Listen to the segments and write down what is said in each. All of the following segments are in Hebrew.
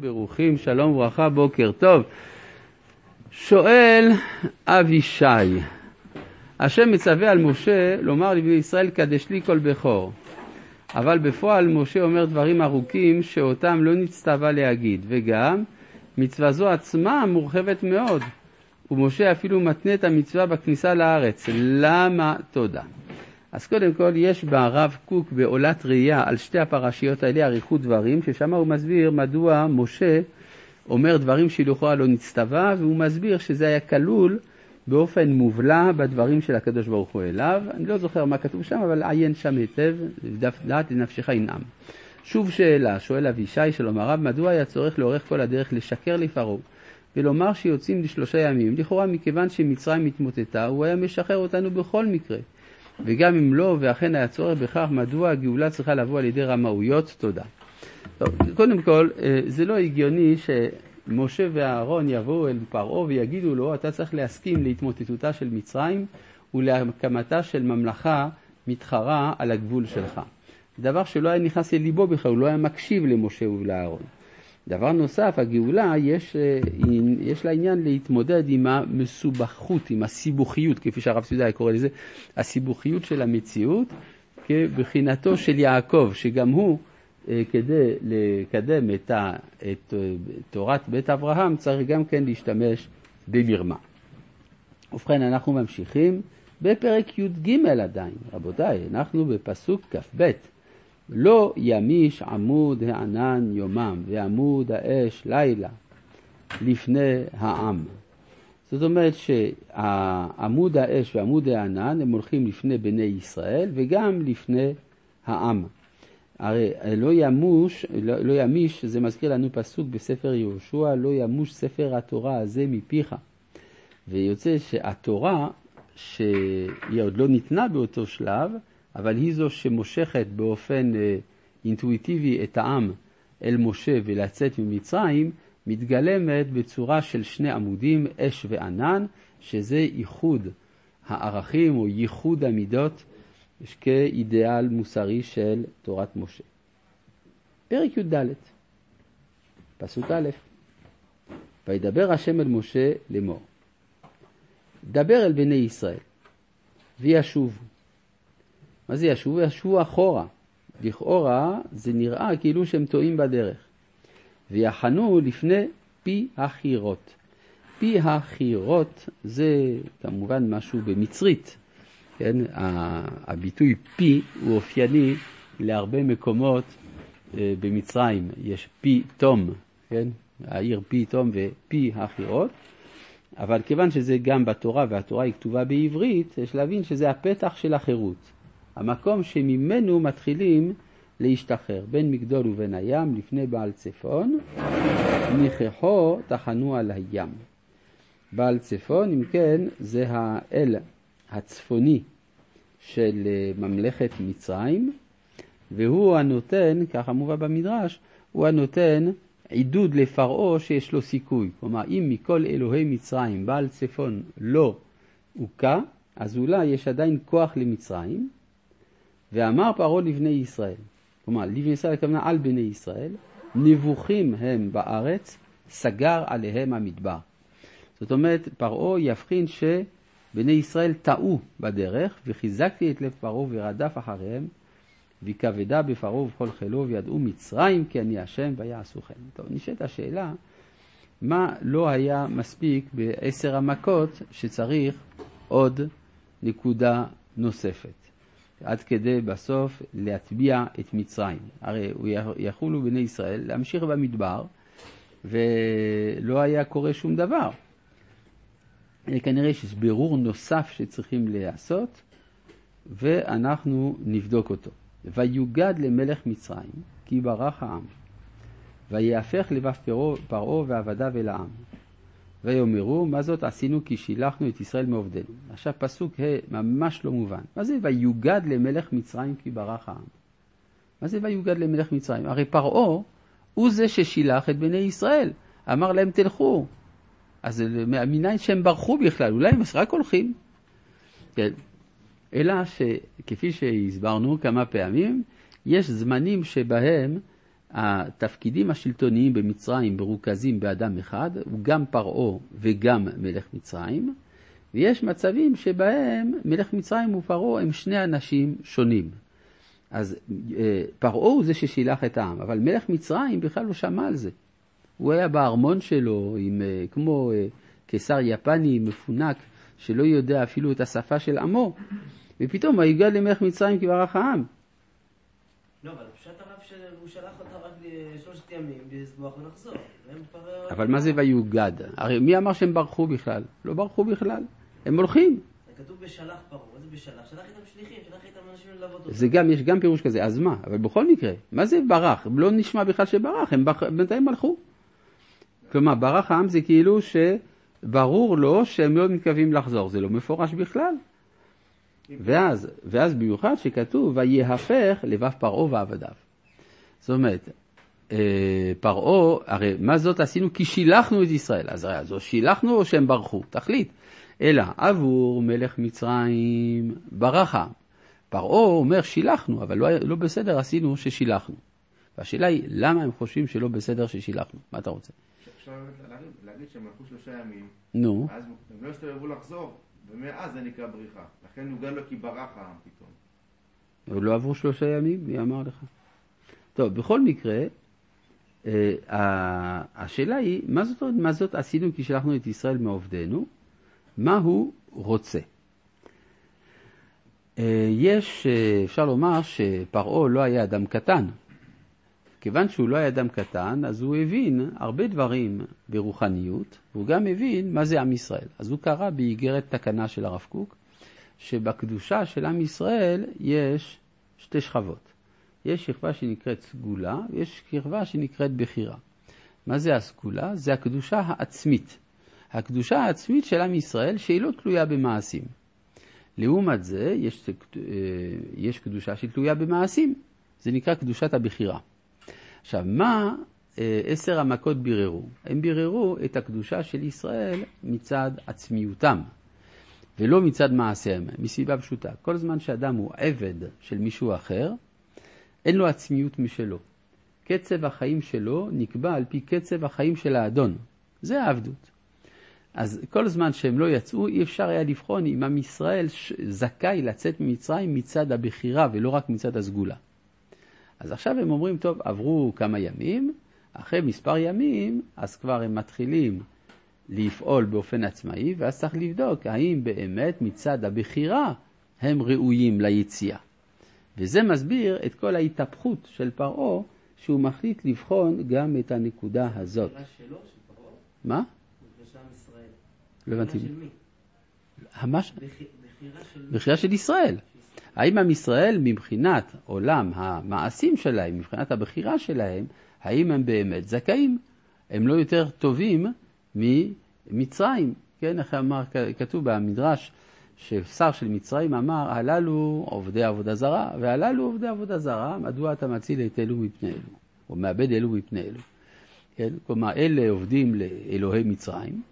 ברוכים, שלום וברכה, בוקר טוב. שואל אבישי, השם מצווה על משה לומר לבני ישראל קדש לי כל בכור. אבל בפועל משה אומר דברים ארוכים שאותם לא נצטווה להגיד, וגם מצווה זו עצמה מורחבת מאוד, ומשה אפילו מתנה את המצווה בכניסה לארץ. למה? תודה. אז קודם כל יש ברב קוק בעולת ראייה על שתי הפרשיות האלה אריכות דברים, ששם הוא מסביר מדוע משה אומר דברים שלכאורה לא נצטווה, והוא מסביר שזה היה כלול באופן מובלע בדברים של הקדוש ברוך הוא אליו. אני לא זוכר מה כתוב שם, אבל עיין שם היטב, דעת לנפשך ינעם. שוב שאלה, שואל אבישי שלום הרב, מדוע היה צורך לאורך כל הדרך לשקר לפרעה ולומר שיוצאים לשלושה ימים? לכאורה מכיוון שמצרים התמוטטה, הוא היה משחרר אותנו בכל מקרה. וגם אם לא, ואכן היה צורך בכך, מדוע הגאולה צריכה לבוא על ידי רמאויות? תודה. טוב, קודם כל, אה, זה לא הגיוני שמשה ואהרון יבואו אל פרעה ויגידו לו, אתה צריך להסכים להתמוטטותה של מצרים ולהקמתה של ממלכה מתחרה על הגבול שלך. דבר שלא היה נכנס לליבו בכלל, הוא לא היה מקשיב למשה ולאהרון. דבר נוסף, הגאולה, יש, אה, יש לה עניין להתמודד עם המסובכות, עם הסיבוכיות, כפי שהרב סעודה קורא לזה, הסיבוכיות של המציאות, כבחינתו של יעקב, שגם הוא, אה, כדי לקדם את, ה, את אה, תורת בית אברהם, צריך גם כן להשתמש במרמה. ובכן, אנחנו ממשיכים בפרק י"ג עדיין. רבותיי, אנחנו בפסוק כ"ב. לא ימיש עמוד הענן יומם ועמוד האש לילה לפני העם. זאת אומרת שעמוד האש ועמוד הענן הם הולכים לפני בני ישראל וגם לפני העם. הרי לא ימוש, לא, לא ימיש, זה מזכיר לנו פסוק בספר יהושע, לא ימוש ספר התורה הזה מפיך. ויוצא שהתורה, שהיא עוד לא ניתנה באותו שלב, אבל היא זו שמושכת באופן אה, אינטואיטיבי את העם אל משה ולצאת ממצרים, מתגלמת בצורה של שני עמודים, אש וענן, שזה איחוד הערכים או ייחוד המידות כאידיאל מוסרי של תורת משה. פרק י"ד, פסוק א', וידבר השם אל משה לאמור, דבר אל בני ישראל, וישובו. מה זה ישובו? ישובו אחורה. לכאורה זה נראה כאילו שהם טועים בדרך. ויחנו לפני פי החירות. פי החירות זה כמובן משהו במצרית. כן? הביטוי פי הוא אופייני להרבה מקומות אה, במצרים. יש פי תום, כן? העיר פי תום ופי החירות. אבל כיוון שזה גם בתורה והתורה היא כתובה בעברית, יש להבין שזה הפתח של החירות. המקום שממנו מתחילים להשתחרר, בין מגדול ובין הים, לפני בעל צפון, ניחחו תחנו על הים. בעל צפון, אם כן, זה האל הצפוני של אה, ממלכת מצרים, והוא הנותן, ככה מובא במדרש, הוא הנותן עידוד לפרעה שיש לו סיכוי. כלומר, אם מכל אלוהי מצרים בעל צפון לא הוכה, אז אולי יש עדיין כוח למצרים, ואמר פרעה לבני ישראל, כלומר לבני ישראל הכוונה על בני ישראל, נבוכים הם בארץ, סגר עליהם המדבר. זאת אומרת, פרעה יבחין שבני ישראל טעו בדרך, וחיזקתי את לב פרעה ורדף אחריהם, וכבדה בפרעה ובכל חילו, וידעו מצרים כי אני השם ויעשו כן. טוב, נשאלת השאלה, מה לא היה מספיק בעשר המכות שצריך עוד נקודה נוספת? עד כדי בסוף להטביע את מצרים. הרי יכולו בני ישראל להמשיך במדבר ולא היה קורה שום דבר. כנראה שיש בירור נוסף שצריכים להיעשות ואנחנו נבדוק אותו. ויוגד למלך מצרים כי ברח העם ויהפך לבב פרעה ועבדיו אל העם ויאמרו, מה זאת עשינו כי שילחנו את ישראל מעובדנו. עכשיו פסוק ה' ממש לא מובן. מה זה ויוגד למלך מצרים כי ברח העם? מה זה ויוגד למלך מצרים? הרי פרעה הוא זה ששילח את בני ישראל. אמר להם תלכו. אז מניין שהם ברחו בכלל, אולי הם רק הולכים. כן. אלא שכפי שהסברנו כמה פעמים, יש זמנים שבהם התפקידים השלטוניים במצרים מרוכזים באדם אחד, הוא גם פרעה וגם מלך מצרים, ויש מצבים שבהם מלך מצרים ופרעה הם שני אנשים שונים. אז אה, פרעה הוא זה ששילח את העם, אבל מלך מצרים בכלל לא שמע על זה. הוא היה בארמון שלו, עם, אה, כמו אה, קיסר יפני מפונק, שלא יודע אפילו את השפה של עמו, ופתאום ויגד למלך מצרים כי ברח העם. לא, אבל פשט הרב שהוא שלח אותה רק לשלושת ימים, לסבוח ולחזור. אבל מה זה ויוגד? הרי מי אמר שהם ברחו בכלל? לא ברחו בכלל. הם הולכים. כתוב בשלח פרעה, זה בשלח? שלח איתם שליחים, שלח איתם אנשים ללוות אותם. זה גם, יש גם פירוש כזה, אז מה? אבל בכל מקרה, מה זה ברח? לא נשמע בכלל שברח, הם בינתיים הלכו. כלומר, ברח העם זה כאילו שברור לו שהם לא מתכוונים לחזור, זה לא מפורש בכלל. ואז, ואז במיוחד שכתוב, ויהפך לבב פרעה ועבדיו. זאת אומרת, אה, פרעה, הרי מה זאת עשינו? כי שילחנו את ישראל. אז הרי זו שילחנו או שהם ברחו? תחליט. אלא עבור מלך מצרים ברח העם. פרעה אומר שילחנו, אבל לא, לא בסדר עשינו ששילחנו. והשאלה היא, למה הם חושבים שלא בסדר ששילחנו? מה אתה רוצה? אפשר להגיד שהם הלכו שלושה ימים, נו. אז הם לא הסתובבו לחזור, ומאז זה נקרא בריחה. לכן הוא גם לא כי ברח העם פתאום. לא עברו שלושה ימים, מי אמר לך? טוב, בכל מקרה, אה, השאלה היא, מה זאת, מה זאת עשינו כי שלחנו את ישראל מעובדנו? מה הוא רוצה? אה, יש, אה, אפשר לומר שפרעה לא היה אדם קטן. כיוון שהוא לא היה אדם קטן, אז הוא הבין הרבה דברים ברוחניות, והוא גם הבין מה זה עם ישראל. אז הוא קרא באיגרת תקנה של הרב קוק, שבקדושה של עם ישראל יש שתי שכבות. יש שכבה שנקראת סגולה, ויש שכבה שנקראת בחירה. מה זה הסגולה? זה הקדושה העצמית. הקדושה העצמית של עם ישראל שהיא לא תלויה במעשים. לעומת זה, יש, אה, יש קדושה שתלויה במעשים, זה נקרא קדושת הבחירה. עכשיו, מה אה, עשר המכות ביררו? הם ביררו את הקדושה של ישראל מצד עצמיותם, ולא מצד מעשיהם, מסיבה פשוטה. כל זמן שאדם הוא עבד של מישהו אחר, אין לו עצמיות משלו. קצב החיים שלו נקבע על פי קצב החיים של האדון. זה העבדות. אז כל זמן שהם לא יצאו, אי אפשר היה לבחון אם עם ישראל זכאי לצאת ממצרים מצד הבחירה ולא רק מצד הסגולה. אז עכשיו הם אומרים, טוב, עברו כמה ימים, אחרי מספר ימים, אז כבר הם מתחילים לפעול באופן עצמאי, ואז צריך לבדוק האם באמת מצד הבחירה הם ראויים ליציאה. וזה מסביר את כל ההתהפכות של פרעה, שהוא מחליט לבחון גם את הנקודה הזאת. בחירה שלו, של פרעה? מה? לא הבנתי. בחירה של מי? בחירה של ישראל. האם עם ישראל מבחינת עולם המעשים שלהם, מבחינת הבחירה שלהם, האם הם באמת זכאים? הם לא יותר טובים ממצרים, כן? איך אמר, כתוב במדרש, ששר של מצרים אמר, הללו עובדי עבודה זרה, והללו עובדי עבודה זרה, מדוע אתה מציל את אלו מפני אלו, או מאבד אלו מפני אלו. כן? כלומר, אלה עובדים לאלוהי מצרים,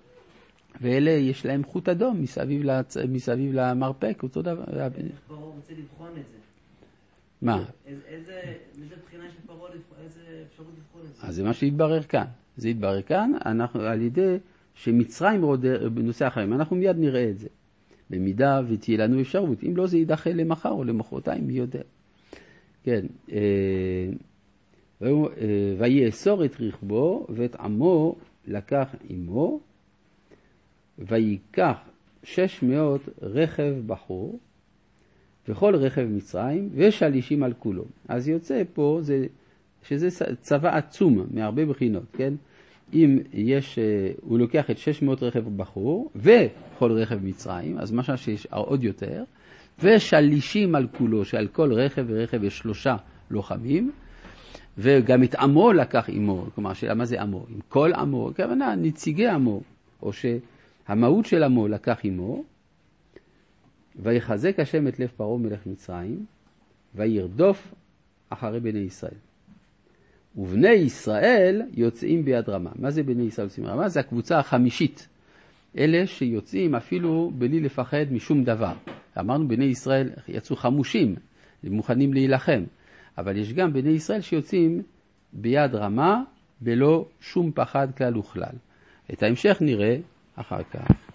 ואלה יש להם חוט אדום מסביב, לצ... מסביב למרפק, אותו דבר. פרעה רוצה לבחון את זה? מה? איזה, איזה בחינה של פרעה, איזה אפשרות לבחון את זה? אז זה מה שהתברר כאן. זה התברר כאן אנחנו, על ידי שמצרים רודה בנושא החיים. אנחנו מיד נראה את זה. במידה ותהיה לנו אפשרות. אם לא, זה יידחה למחר או למחרתיים, מי יודע. כן. אה, ויאסור את רכבו ואת עמו לקח עמו וייקח שש מאות רכב בחור וכל רכב מצרים ושלישים על כולו. אז יוצא פה זה, שזה צבא עצום מהרבה בחינות, כן? אם יש, אה, הוא לוקח את 600 רכב בחור וכל רכב מצרים, אז משהו שיש עוד יותר, ושלישים על כולו, שעל כל רכב ורכב יש שלושה לוחמים, וגם את עמו לקח עמו, כלומר, שאלה מה זה עמו? עם כל עמו, הכוונה נציגי עמו, או שהמהות של עמו לקח עמו, ויחזק השם את לב פרעה מלך מצרים, וירדוף אחרי בני ישראל. ובני ישראל יוצאים ביד רמה. מה זה בני ישראל יוצאים רמה? זה הקבוצה החמישית. אלה שיוצאים אפילו בלי לפחד משום דבר. אמרנו בני ישראל יצאו חמושים, מוכנים להילחם, אבל יש גם בני ישראל שיוצאים ביד רמה, בלא שום פחד כלל וכלל. את ההמשך נראה אחר כך.